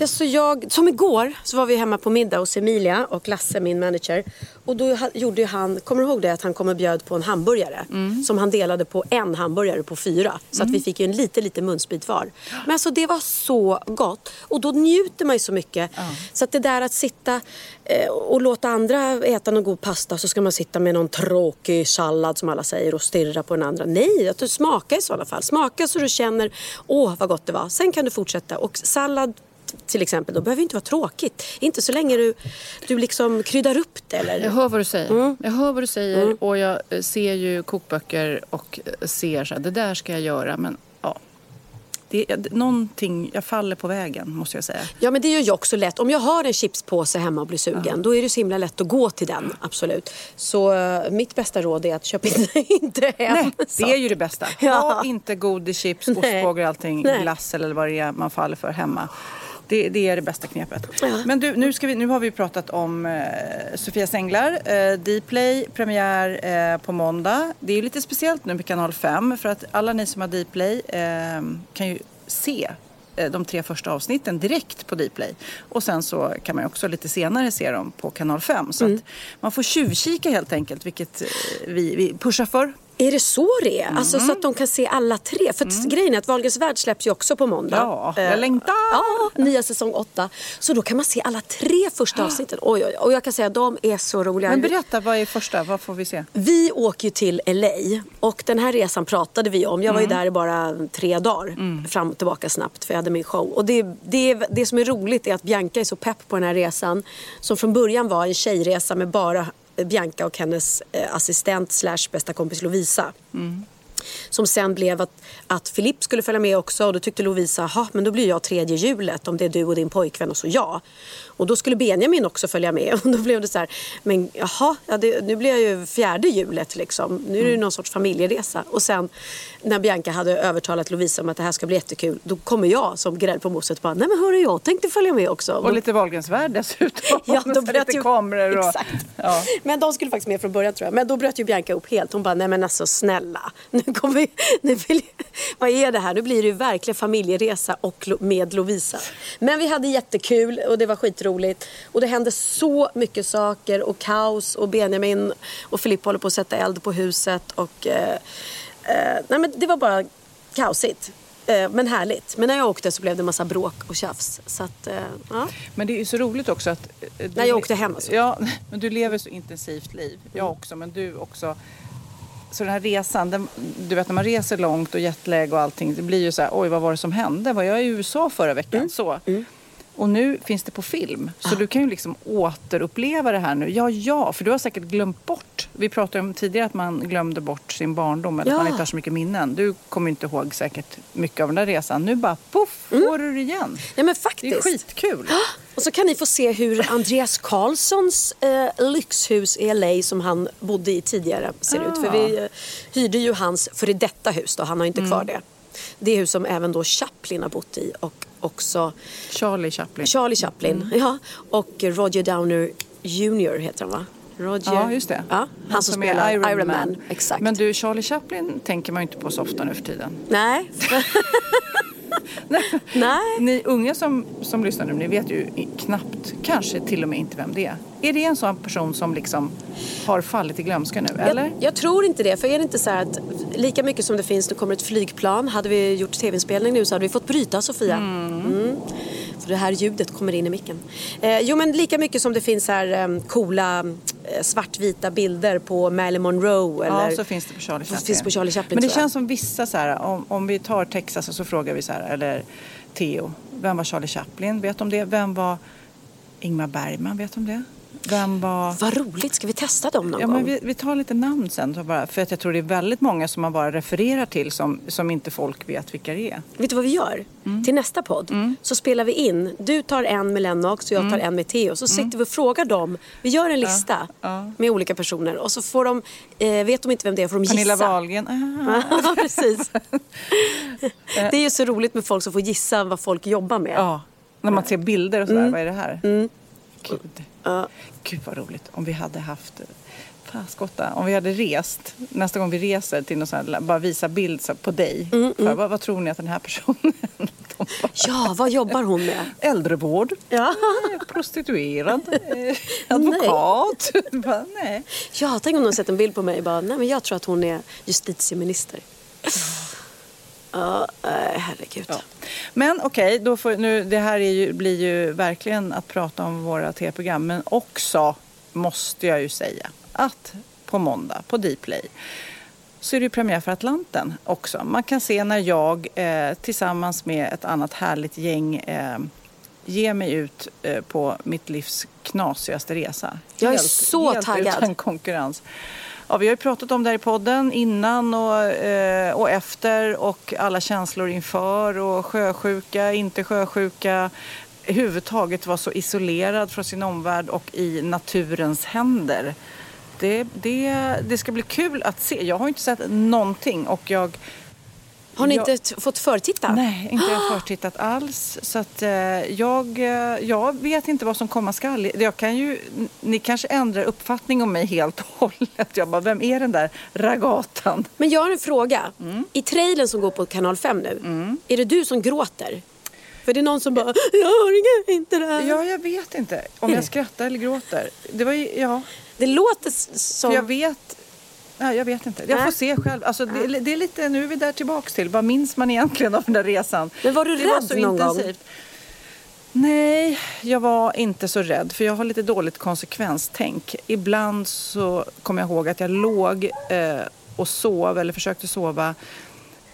alltså jag... Som igår så var vi hemma på middag hos Emilia och Lasse, min manager. Och då gjorde han, kommer du ihåg det? Att han kom och bjöd på en hamburgare. Som han delade på en hamburgare på fyra. Så att vi fick ju en liten, liten munsbit var. Men alltså det var så gott. Och då njuter man ju så mycket. Så att det där att sitta eh, och låta andra äta någon god pasta så ska man sitta med någon tråkig sallad som alla säger och stirra på den andra. Nej, att du smakar i sådana fall. Smaka så du känner, åh vad gott det var. Sen kan du fortsätta. Och sallad till exempel, då behöver det inte vara tråkigt. Inte så länge du, du liksom kryddar upp det. Eller? Jag hör vad du säger. Jag hör vad du säger och jag eh, ser ju kokböcker och eh, ser så här, det där ska jag göra men ja. Det är någonting, jag faller på vägen måste jag säga. Ja men det gör jag också lätt. Om jag har en chipspåse hemma och blir sugen då är det så himla lätt att gå till den. Absolut. Så eh, mitt bästa råd är att köpa inte, inte hem. Nej, det är ju det bästa. Ja. Ha inte godis, chips, ostbågar och allting, glass eller vad det är man faller för hemma. Det, det är det bästa knepet. Ja. Men du, nu, vi, nu har vi pratat om eh, Sofias Änglar. Eh, Dplay, premiär eh, på måndag. Det är lite speciellt nu på kanal 5 för att alla ni som har Dplay eh, kan ju se eh, de tre första avsnitten direkt på Dplay. Och sen så kan man också lite senare se dem på kanal 5. Så att man får tjuvkika helt enkelt, vilket eh, vi, vi pushar för. Är det så det är? Alltså så att de kan se alla tre? För att grejen är att Wahlgrens värld släpps ju också på måndag. Ja, jag Eh, längtar! Ja, nya säsong åtta. Så då kan man se alla tre första avsnitten. Oj, oj. Och jag kan säga att de är så roliga. Men berätta, vad är första? Vad får vi se? Vi åker ju till LA och den här resan pratade vi om. Jag var ju där i bara tre dagar. Fram och tillbaka snabbt för jag hade min show. Och det, det, det som är roligt är att Bianca är så pepp på den här resan. Som från början var en tjejresa med bara Bianca och hennes eh, assistent slash bästa kompis Lovisa. Som sen blev att, att Filip skulle följa med också och då tyckte Lovisa, ha men då blir jag tredje hjulet om det är du och din pojkvän och så jag. Och då skulle Benjamin också följa med och då blev det så här, men jaha, ja, det, nu blir jag ju fjärde hjulet liksom. Nu är det ju någon sorts familjeresa. Och sen när Bianca hade övertalat Lovisa om att det här ska bli jättekul, då kommer jag som grädde på moset bara, nej men hörru jag tänkte följa med också. Och lite Wahlgrens värld dessutom. Ja, då bröt lite ju... kameror och... Exakt. Ja. Men de skulle faktiskt med från början tror jag. Men då bröt ju Bianca upp helt. Hon bara, nej men alltså snälla. Nu kommer vi... Nu vill... Vad är det här? Nu blir det ju verkligen familjeresa och med Lovisa. Men vi hade jättekul och det var skitroligt. Och det hände så mycket saker och kaos och Benjamin och Filippa håller på att sätta eld på huset och... Eh, eh, nej men det var bara kaosigt. Eh, men härligt. Men när jag åkte så blev det massa bråk och tjafs. Så att, eh, ja. Men det är ju så roligt också att... eh, du När jag åkte hem alltså. Ja, men du lever så intensivt liv. Jag också, men du också. Så den här resan, den, du vet när man reser långt och jetlag och allting. Det blir ju så här, oj vad var det som hände? Var jag i USA förra veckan? Så. Och nu finns det på film. Så du kan ju liksom återuppleva det här nu. Ja, ja, för du har säkert glömt bort. Vi pratade om tidigare att man glömde bort sin barndom. Eller att Ja. man inte har så mycket minnen. Du kommer inte ihåg säkert mycket av den där resan. Nu bara poff, får du det igen. Nej men Det är faktiskt. skitkul. Och så kan ni få se hur Andreas Carlssons eh, lyxhus i LA som han bodde i tidigare ser ut. För vi eh, hyrde ju hans före detta hus då, han har inte kvar det. Det hus som även då Chaplin har bott i och också Charlie Chaplin. Charlie Chaplin. Ja, och Roger Downer Jr heter han va? Roger. Ja, just det. Ja, han, som, spelar Iron, Man. Exakt. Men du, Charlie Chaplin tänker man ju inte på så ofta nu för tiden. Nej. Nej. Ni unga som, som lyssnar nu, ni vet ju knappt, kanske till och med inte vem det är. Är det en sån person som liksom har fallit i glömska nu, eller? Jag, jag tror inte det. För är det inte så att lika mycket som det finns, det kommer ett flygplan. Hade vi gjort tv-inspelning nu så hade vi fått bryta Sofia. Mm. För det här ljudet kommer in i micken. Eh, jo men lika mycket som det finns här eh, coola svartvita bilder på Marilyn Monroe. Eller, Ja, så finns det på Charlie Chaplin. finns på Charlie Chaplin, Men det känns som vissa så här, om, om vi tar Texas och så frågar vi så här, eller Theo, vem var Charlie Chaplin? Vet om det? Vem var Ingmar Bergman? Vet om det? Vem var... Vad roligt, ska vi testa dem någon Ja, gång? men vi, vi tar lite namn sen. Bara, för att jag tror det är väldigt många som man bara refererar till som, som inte folk vet vilka det är. Vet du vad vi gör? Mm. Till nästa podd så spelar vi in. Du tar en med Lennox och jag tar Mm. en med Theo. Så sitter vi och frågar dem. Vi gör en lista med olika personer. Och så får de, eh, vet de inte vem det är får de Pernilla gissa. Wahlgren. Ah. Ja, precis. det är ju så roligt med folk som får gissa vad folk jobbar med. Ja, när man ser bilder och sådär. Vad är det här? Gud. Ja. Gud vad roligt om vi hade haft Faskotta, om vi hade rest, nästa gång vi reser till någon sån här, bara visa bild så här, på dig. För, vad, vad tror ni att den här personen... De bara, Ja, vad jobbar hon med? Äldrevård, Ja. eh, prostituerad, eh, advokat. Bara, Nej. ja, tänk om någon sett en bild på mig och bara, nej men jag tror att hon är justitieminister. Ja, herregud. Ja. Men okej, då får, nu, det här är ju, blir ju verkligen att prata om våra tv-program. Men också måste jag ju säga att på måndag på Dplay så är det ju premiär för Atlanten också. Man kan se när jag eh, tillsammans med ett annat härligt gäng eh, ger mig ut eh, på mitt livs knasigaste resa. Jag är så helt taggad. utan konkurrens. Ja, vi har ju pratat om det här i podden innan och, eh, och efter och alla känslor inför och sjösjuka, inte sjösjuka. Överhuvudtaget vara så isolerad från sin omvärld och i naturens händer. Det, det, det ska bli kul att se. Jag har inte sett någonting och jag har ni Jag- inte fått förtitta? Nej, inte jag har förtittat alls. Så att, eh, jag, eh, jag vet inte vad som komma skall. Jag kan ju, ni kanske ändrar uppfattning om mig helt och hållet. Jag bara, vem är den där ragatan? Men jag har en fråga. Mm. I trailern som går på kanal 5 nu, är det du som gråter? För det är någon som bara, jag orkar inte det här. Ja, jag vet inte om jag skrattar eller gråter. Det var ju, ja, Det låter som... för jag vet. Ja, jag vet inte. Jag Nej. får se själv. Alltså, det, det är lite, nu är vi där tillbaks till. Vad minns man egentligen av den där resan? Men var du det rädd var så någon gång? intensivt. Nej, jag var inte så rädd för jag har lite dåligt konsekvenstänk. Ibland så kommer jag ihåg att jag låg eh, och sov eller försökte sova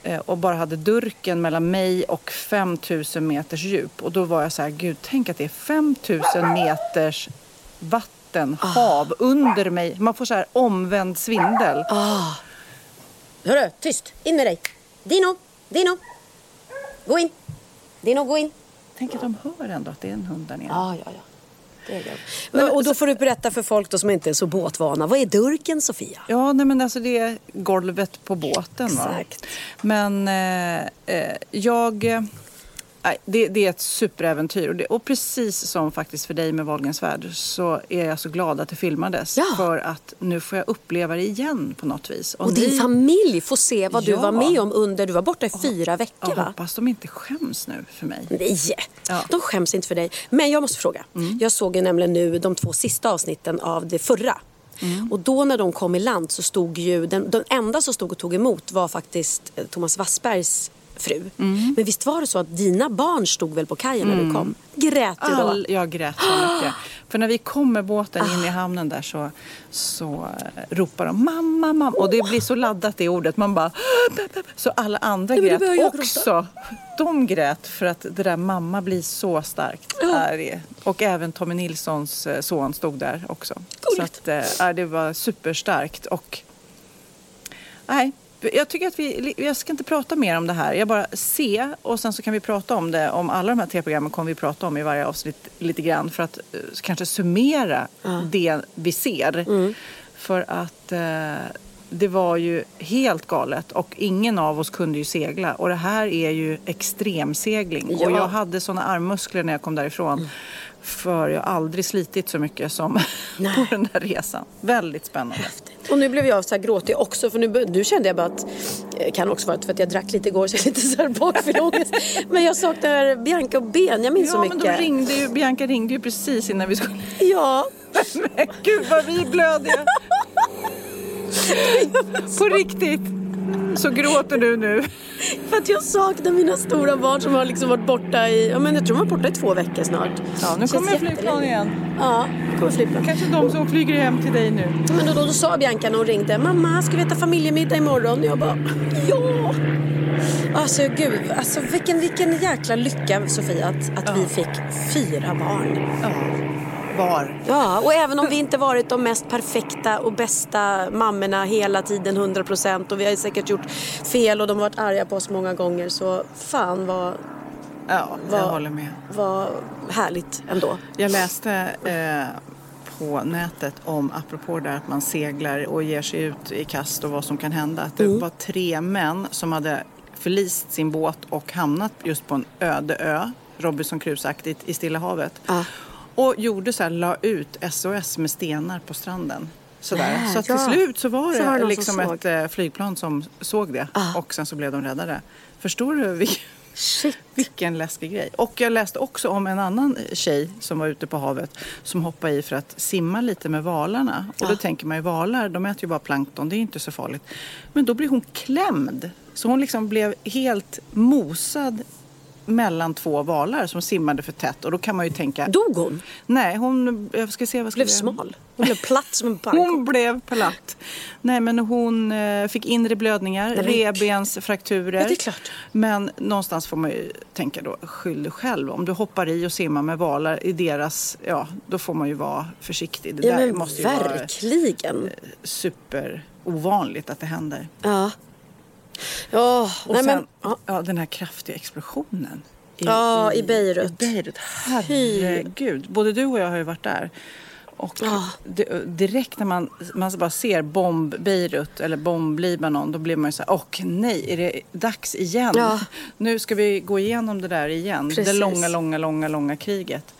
eh, och bara hade durken mellan mig och 5000 meters djup. Och då var jag så här, gud tänk att det är 5000 meters vatten, Ah. hav under mig. Man får så här omvänd svindel. Ah. Hörru, tyst! In med dig! Dino! Dino! Gå in! Dino, gå in! Tänk att de hör ändå att det är en hund där nere. Ja, ja, ja. Det är det. Men, och då får du berätta för folk då som inte är så båtvana. Vad är durken, Sofia? Ja, nej, men alltså det är golvet på båten. Va? Exakt. Men eh, eh, jag... det, det är ett superäventyr. Och, det, och precis som faktiskt för dig med Wahlgrens värld så är jag så glad att det filmades. Ja. För att nu får jag uppleva det igen på något vis. Och din ni- familj får se vad du Ja. var med om under... Du var borta i fyra veckor, Jag va? hoppas de inte skäms nu för mig. Nej, Ja. Mm. de skäms inte för dig. Men jag måste fråga. Jag såg ju nämligen nu de två sista avsnitten av det förra. Mm. Och då när de kom i land så stod ju, den, den enda som stod och tog emot var faktiskt eh, Thomas Wassbergs fru. Mm. Men visst var det så att dina barn stod väl på kajen när du kom? Grät du då? All, jag grät så mycket. För när vi kom med båten in i hamnen där så, så ropar de mamma, mamma. Och det blir så laddat det ordet. Man bara... Så alla andra det grät också. De grät för att det där mamma blir så starkt. Det. Och även Tommy Nilssons eh, son stod där också. Så Gulligt. att, eh, det var superstarkt. Och Nej, jag tycker att vi, jag ska inte prata mer om det här. Jag bara se och sen så kan vi prata om det. Om alla de här tv-programmen kommer vi prata om i varje avsnitt lite grann för att eh, kanske summera det vi ser. Mm. För att eh, det var ju helt galet och ingen av oss kunde ju segla. Och det här är ju extremsegling. Ja. Och jag hade såna armmuskler när jag kom därifrån. För jag har aldrig slitit så mycket som på den där resan. Väldigt spännande. Och nu blev jag så här gråtig också för nu, nu kände jag bara att, eh, kan också vara för att jag drack lite igår så jag är lite så här bakfull ångest. Men jag saknar Bianca och Benjamin så Ja, men mycket. de ringde ju, Bianca ringde ju precis innan vi skulle... Ja, Men gud vad vi är blödiga! På riktigt! Så gråter du nu. för att jag saknar mina stora barn som har liksom varit borta i, ja men jag tror de var borta i två veckor snart. Ja, nu kommer flygplan igen. Ja, nu kommer flygplan. Kanske de som flyger hem till dig nu. Men då, då, då sa Bianca när hon ringde, mamma ska vi äta familjemiddag imorgon? Och jag bara, ja! Alltså gud, alltså vilken, vilken jäkla lycka Sofia att, att vi fick fyra barn. Ja, var. Ja, och även om vi inte varit de mest perfekta och bästa mammorna hela tiden 100% och vi har säkert gjort fel och de har varit arga på oss många gånger så fan vad, Ja, jag vad, håller med. vad härligt ändå. Jag läste eh, på nätet om, apropå det att man seglar och ger sig ut i kast och vad som kan hända, att det var tre män som hade förlist sin båt och hamnat just på en öde ö, Robinson Crusoe-aktigt, i Stilla havet. Ja. Och gjorde så här, la ut SOS med stenar på stranden. Sådär. Nej, så till ja. slut så var det, Så var det liksom såg. ett eh, flygplan som såg det Ah. och sen så blev de räddade. Förstår du vilken, vilken läskig grej. Och jag läste också om en annan tjej som var ute på havet som hoppade i för att simma lite med valarna. Och då tänker man ju valar, de äter ju bara plankton, det är inte så farligt. Men då blir hon klämd. Så hon liksom blev helt mosad mellan två valar som simmade för tätt. Och då kan man ju tänka... Dog hon? Nej, hon... Jag ska se vad ska Blev jag- smal? Hon blev platt som en pannkaka? hon blev platt. Nej, men hon eh, fick inre blödningar, revbensfrakturer. Ja. Men någonstans får man ju tänka då, skyll dig själv. Om du hoppar i och simmar med valar i deras, ja, då får man ju vara försiktig. Det Ja där måste ju vara verkligen. super ovanligt att det händer. Ja. Ja, Och nej sen, men. Ja. ja, den här kraftiga explosionen. Ja, i Beirut. I Beirut. Herregud. Både du och jag har ju varit där. Och di- direkt när man, man bara ser bomb Beirut eller bomb Libanon då blir man ju så här, åh nej, är det dags igen? Ja. Nu ska vi gå igenom det där igen. Det Precis. långa, långa, långa, långa kriget.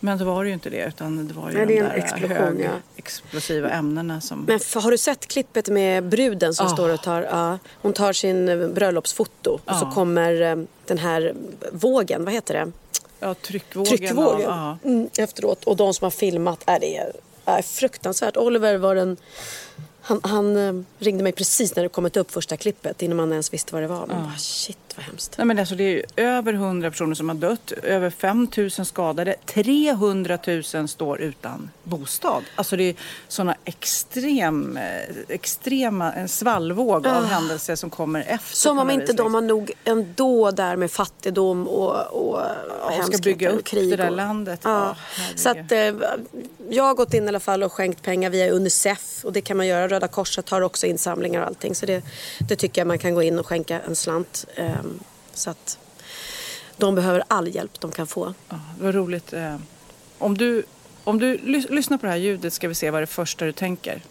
Men det var ju inte det utan det var ju Nej, de där explosion, ja. explosiva ämnena som... Men f- har du sett klippet med bruden som Ah. står och tar, ja, hon tar sin eh, bröllopsfoto och så Ja. kommer eh, den här vågen, vad heter det? ja, tryckvågen. Tryckvågen Av, ja. mm, efteråt. Och de som har filmat, är det är, är fruktansvärt. Oliver var den, han, han eh, ringde mig precis när det kommit upp första klippet innan man ens visste vad det var. Men bara, shit vad hemskt. Nej, men alltså, det är över 100 personer som har dött, över 5 000 skadade, 300 000 står utan bostad. Alltså det är sådana extrem, eh, extrema, en svallvåg av händelser som kommer efter. Som om inte de har nog ändå där med fattigdom och, och, och ska bygga upp krig det där och- landet. Ja. Ja, så att, eh, jag har gått in i alla fall och skänkt pengar via Unicef och det kan man göra. Röda Korset har också insamlingar och allting. Så det, det tycker jag man kan gå in och skänka en slant. ehm, så att de behöver all hjälp de kan få. Ja, det var roligt. eh, Om du, om du lys- lyssnar på det här ljudet ska vi se vad det första du tänker.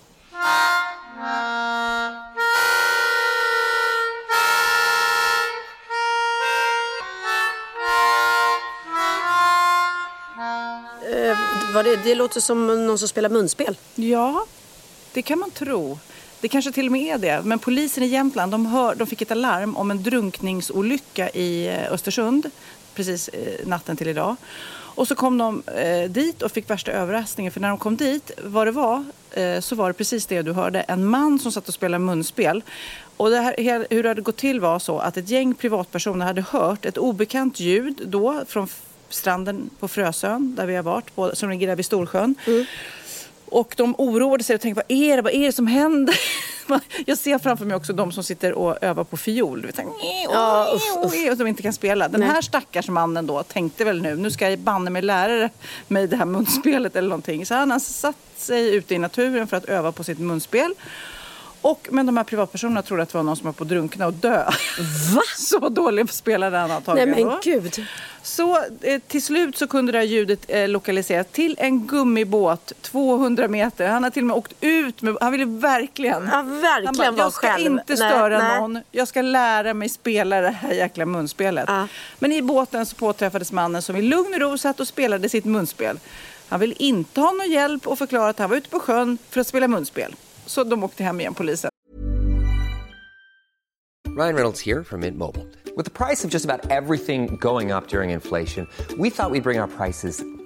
Eh, vad det, det låter som någon som spelar munspel. Ja, det kan man tro. Det kanske till och med är det. Men polisen i Jämtland de, hör, de fick ett alarm om en drunkningsolycka i eh, Östersund precis eh, natten till idag. Och så kom de eh, dit och fick värsta överraskningen. För när de kom dit, vad det var, eh, så var det precis det du hörde. En man som satt och spelade munspel. Och det här, hur det hade gått till var så att ett gäng privatpersoner hade hört ett obekant ljud då från stranden på Frösön, där vi har varit, på, som ligger där vid Storsjön. Mm. Och de oroade sig och tänkte, vad är det, vad är det som händer? Jag ser framför mig också de som sitter och övar på fiol. Ja, och de inte kan spela. Den Nej. här stackars mannen då tänkte väl nu, nu ska jag banne mig lära mig det här munspelet eller någonting. Så han har satt sig ute i naturen för att öva på sitt munspel. Och, men de här privatpersonerna trodde att det var någon som var på att drunkna och dö. Va? Så dålig spelare han Nej antagligen men var. gud. Så eh, till slut så kunde det här ljudet eh, lokaliseras till en gummibåt 200 meter. Han har till och med åkt ut med, han ville verkligen. Ja, verkligen han bara, jag ska själv." inte Nej, störa nej. någon. Jag ska lära mig spela det här jäkla munspelet. Ja. Men i båten så påträffades mannen som i lugn och ro satt och spelade sitt munspel. Han vill inte ha någon hjälp och förklarade att han var ute på sjön för att spela munspel. Så de åkte hem igen, polisen. Ryan Reynolds här från Mint Mobile. Med priset på nästan allt som går upp under inflationen, trodde vi att vi skulle bring våra priser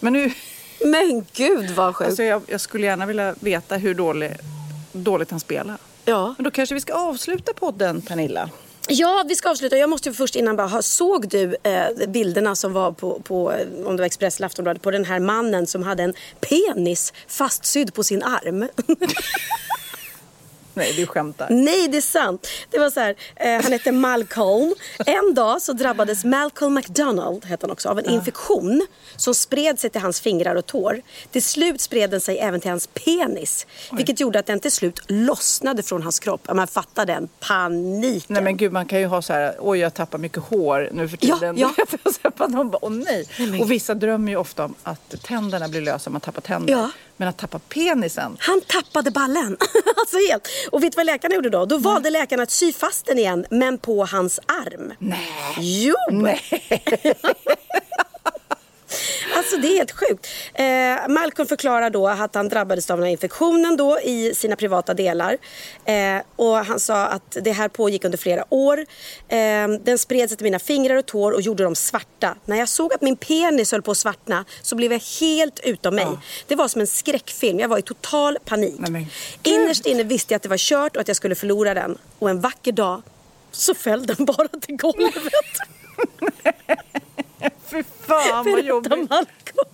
Men nu men gud vad sjukt. Alltså jag, jag, skulle gärna vilja veta hur dålig, dåligt han spelar. Ja. Men då kanske vi ska avsluta podden, Pernilla. Ja, vi ska avsluta. Jag måste först innan bara såg du eh, bilderna som var på, på, om det var Expressen eller Aftonbladet, på den här mannen som hade en penis fastsydd på sin arm? Nej, du skämtar. Nej, det är sant. Det var så här, eh, han hette Malcolm. En dag så drabbades Malcolm McDonald, hette han också, av en infektion som spred sig till hans fingrar och tår. Till slut spred den sig även till hans penis. Vilket gjorde att den till slut lossnade från hans kropp. Man fattar den paniken. Nej men gud, man kan ju ha så här, oj jag tappar mycket hår nu för tiden. Ja, ja. de bara, åh nej. nej men... Och vissa drömmer ju ofta om att tänderna blir lösa man tappar tänder. Ja. Men att tappa penisen? Han tappade ballen. alltså helt. Och vet du vad läkarna gjorde då? Då Nej. valde läkarna att sy fast den igen, men på hans arm. Nej. Jo! Nej. Alltså det är helt sjukt. Eh, Malcolm förklarar då att han drabbades av den här infektionen då i sina privata delar. Eh, och han sa att det här pågick under flera år. Eh, den spred sig till mina fingrar och tår och gjorde dem svarta. När jag såg att min penis höll på att svartna så blev jag helt utom mig. Ja. Det var som en skräckfilm. Jag var i total panik. Nej, Innerst inne visste jag att det var kört och att jag skulle förlora den. Och en vacker dag så föll den bara till golvet. Fy fan vad jobbigt. Malcolm.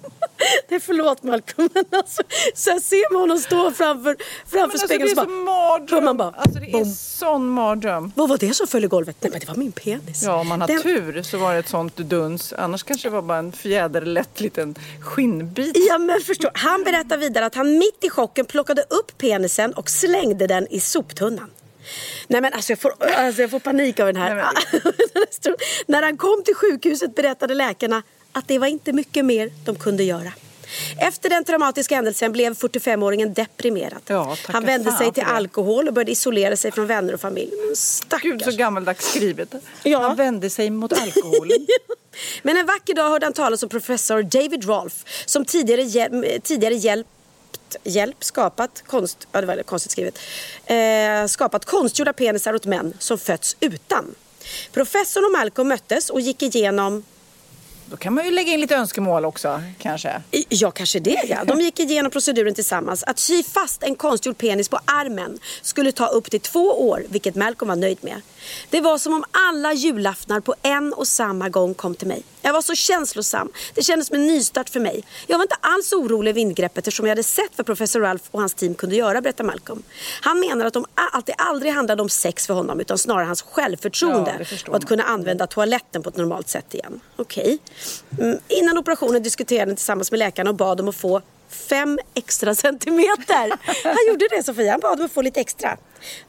Nej förlåt Malcolm men alltså så här ser man honom stå framför, framför alltså, spegeln det är så mardröm. Man bara, alltså det är sån mardröm. Vad var det som föll i golvet? Nej men det var min penis. Ja om man har Den... tur så var det ett sånt duns. Annars kanske det var bara en fjäderlätt liten skinnbit. Ja men förstå. Han berättar vidare att han mitt i chocken plockade upp penisen och slängde den i soptunnan. Nej men alltså jag får, alltså jag får panik av den här. Nej, När han kom till sjukhuset berättade läkarna att det var inte mycket mer de kunde göra. Efter den traumatiska händelsen blev 45-åringen deprimerad. Ja, han vände sig till alkohol och började isolera sig från vänner och familj. Stackars. Gud så gammaldags skrivet. Ja. Han vände sig mot alkoholen. Men en vacker dag hörde han talas om professor David Rolfe som tidigare, tidigare hjälpt hjälp skapat konst, ja det var konstigt skrivet, eh, skapat konstgjorda penisar åt män som fötts utan. Professorn och Malcolm möttes och gick igenom Då kan man ju lägga in lite önskemål också kanske. Ja, kanske det ja. De gick igenom proceduren tillsammans. Att sy fast en konstgjord penis på armen skulle ta upp till två år, vilket Malcolm var nöjd med. Det var som om alla julaftnar på en och samma gång kom till mig. Jag var så känslosam. Det kändes som en nystart för mig. Jag var inte alls orolig över ingreppet eftersom jag hade sett vad professor Ralph och hans team kunde göra, berättar Malcolm. Han menar att, de, att det aldrig handlade om sex för honom utan snarare hans Ja, självförtroende förstår och att kunna använda toaletten på ett normalt sätt igen. Okej. Mm, innan operationen diskuterade han tillsammans med läkaren och bad om att få fem extra centimeter. Han gjorde det Sofia, han bad att få lite extra.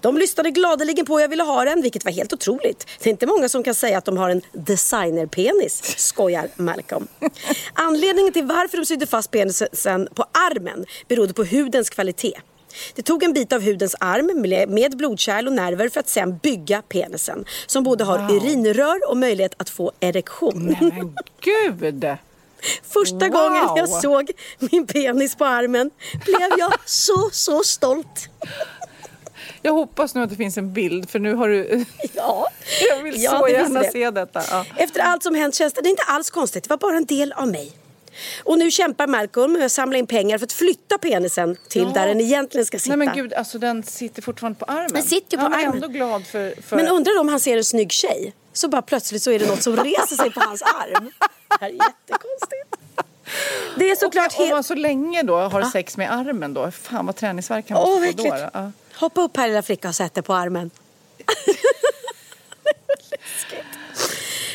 De lyssnade gladeligen på hur jag ville ha den, vilket var helt otroligt. Det är inte många som kan säga att de har en designerpenis, skojar Malcolm. Anledningen till varför de sydde fast penisen på armen berodde på hudens kvalitet. Det tog en bit av hudens arm med- blodkärl och nerver för att sen bygga penisen. Som både har urinrör och möjlighet att få erektion. Men gud! Första gången jag Wow. såg min penis på armen blev jag så, så stolt. Jag hoppas nu att det finns en bild för nu har du... Ja, Jag vill Ja, så gärna det. se detta. Ja. Efter allt som hänt känns det, det är inte alls konstigt. Det var bara en del av mig. Och nu kämpar Malcolm med att samla in pengar för att flytta penisen till Ja. där den egentligen ska sitta. Nej men gud, alltså den sitter fortfarande på armen. Den sitter på ja, men Jag är armen. ändå glad för... för... Men undrar om han ser en snygg tjej. Så bara plötsligt så är det något som reser sig på hans arm. Det här är jättekonstigt. Det är såklart Om man helt... så länge då har sex med armen då, fan vad träningsvärk kan man Åh, få då. Ja. Hoppa upp här lilla flicka och sätt dig på armen.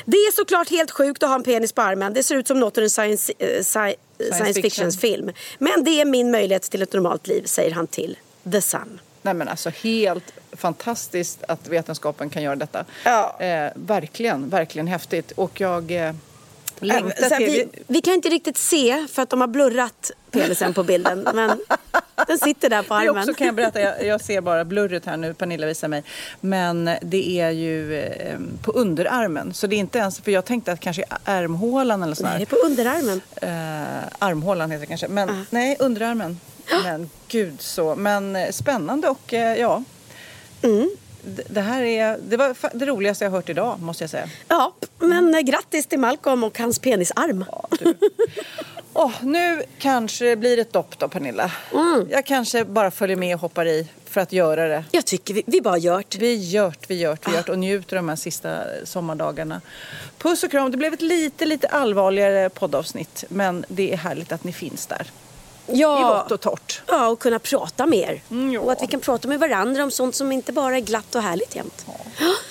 Det är såklart helt sjukt att ha en penis på armen. Det ser ut som något ur en science, eh, sci, science, fiction. fiction film. Men det är min möjlighet till ett normalt liv, säger han till The Sun. Nej men alltså helt fantastiskt att vetenskapen kan göra detta. Ja. Eh, verkligen, verkligen häftigt. Och jag eh, längtar till... vi, vi kan inte riktigt se för att de har blurrat penisen på bilden. Men den sitter där på Det armen. också kan jag berätta, jag, jag ser bara blurret här nu, Pernilla visar mig. Men det är ju eh, på underarmen. Så det är inte ens, för jag tänkte att kanske ärmhålan eller sådär. Nej, det är på underarmen. Eh, armhålan heter det kanske. Men nej, underarmen. Men gud så. Men eh, spännande och eh, ja. Mm. Det, här är, det var det roligaste jag hört idag måste jag säga. Ja, men eh, grattis till Malcolm och hans penisarm. Åh, nu kanske det blir ett dopp då Pernilla. Mm. Jag kanske bara följer med och hoppar i för att göra det. Jag tycker vi, vi bara gjort. Vi gjort, vi gjort, vi gjort och njuter de här sista sommardagarna. Puss och kram, det blev ett lite, lite allvarligare poddavsnitt. Men det är härligt att ni finns där. I Ja, vått och torrt. ja, och kunna prata mer. Mm, ja. Och att vi kan prata med varandra om sånt som inte bara är glatt och härligt jämt.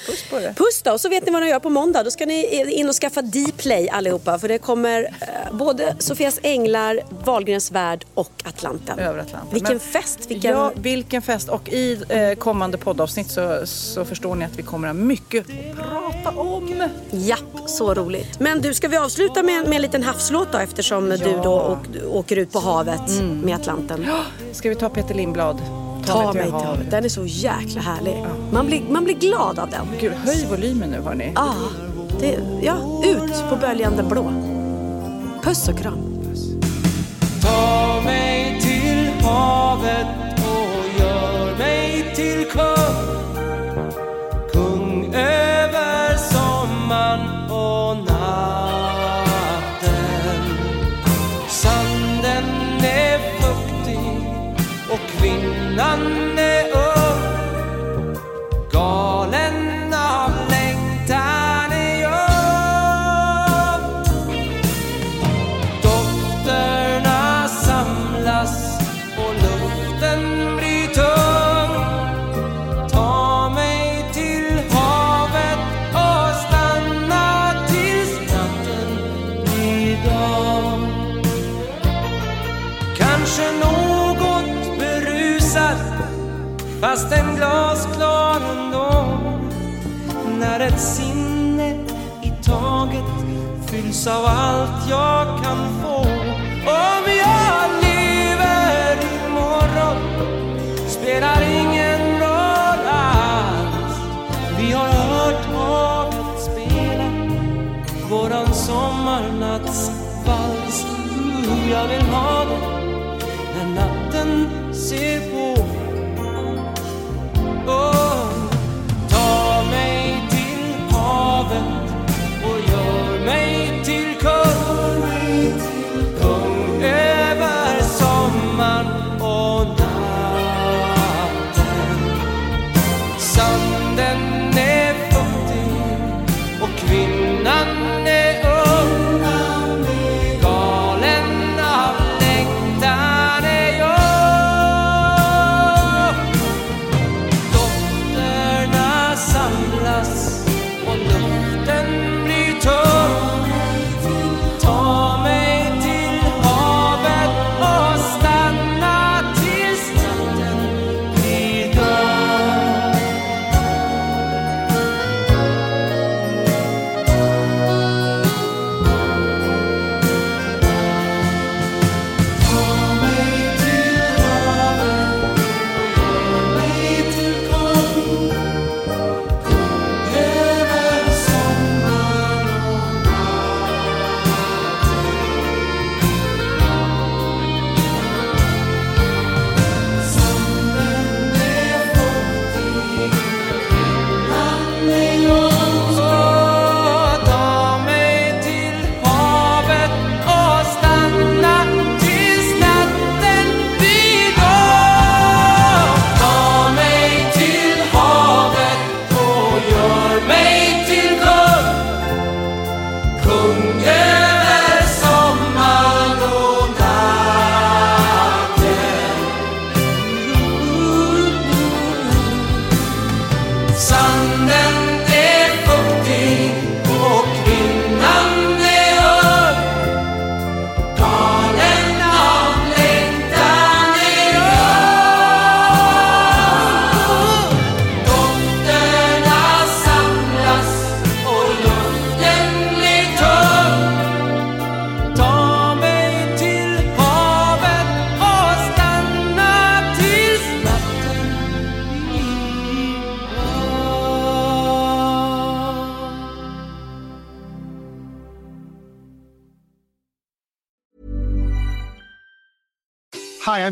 Puss på det. Puss då, och så vet ni vad ni gör på måndag. Då ska ni in och skaffa Dplay allihopa. För det kommer eh, både Sofias Änglar, Wahlgrens Värld och Atlanten. Över Atlanten. Vilken Men- fest! Vilken... Ja, vilken fest. Och i eh, kommande poddavsnitt så, så förstår ni att vi kommer ha mycket att prata om. Japp, så roligt. Men du, ska vi avsluta med, med en liten havslåt då eftersom du då åk, åker ut på havet med Atlanten? Ska vi ta Peter Lindblad? Ta mig till havet. Den är så jäkla härlig. Man, blir, man blir glad av den. Gud, höj volymen nu hörni. Ja, det, ja, ut på böljande blå. Puss och kram. Ta mig till havet och gör mig till kung Kung över sommaren och natten none.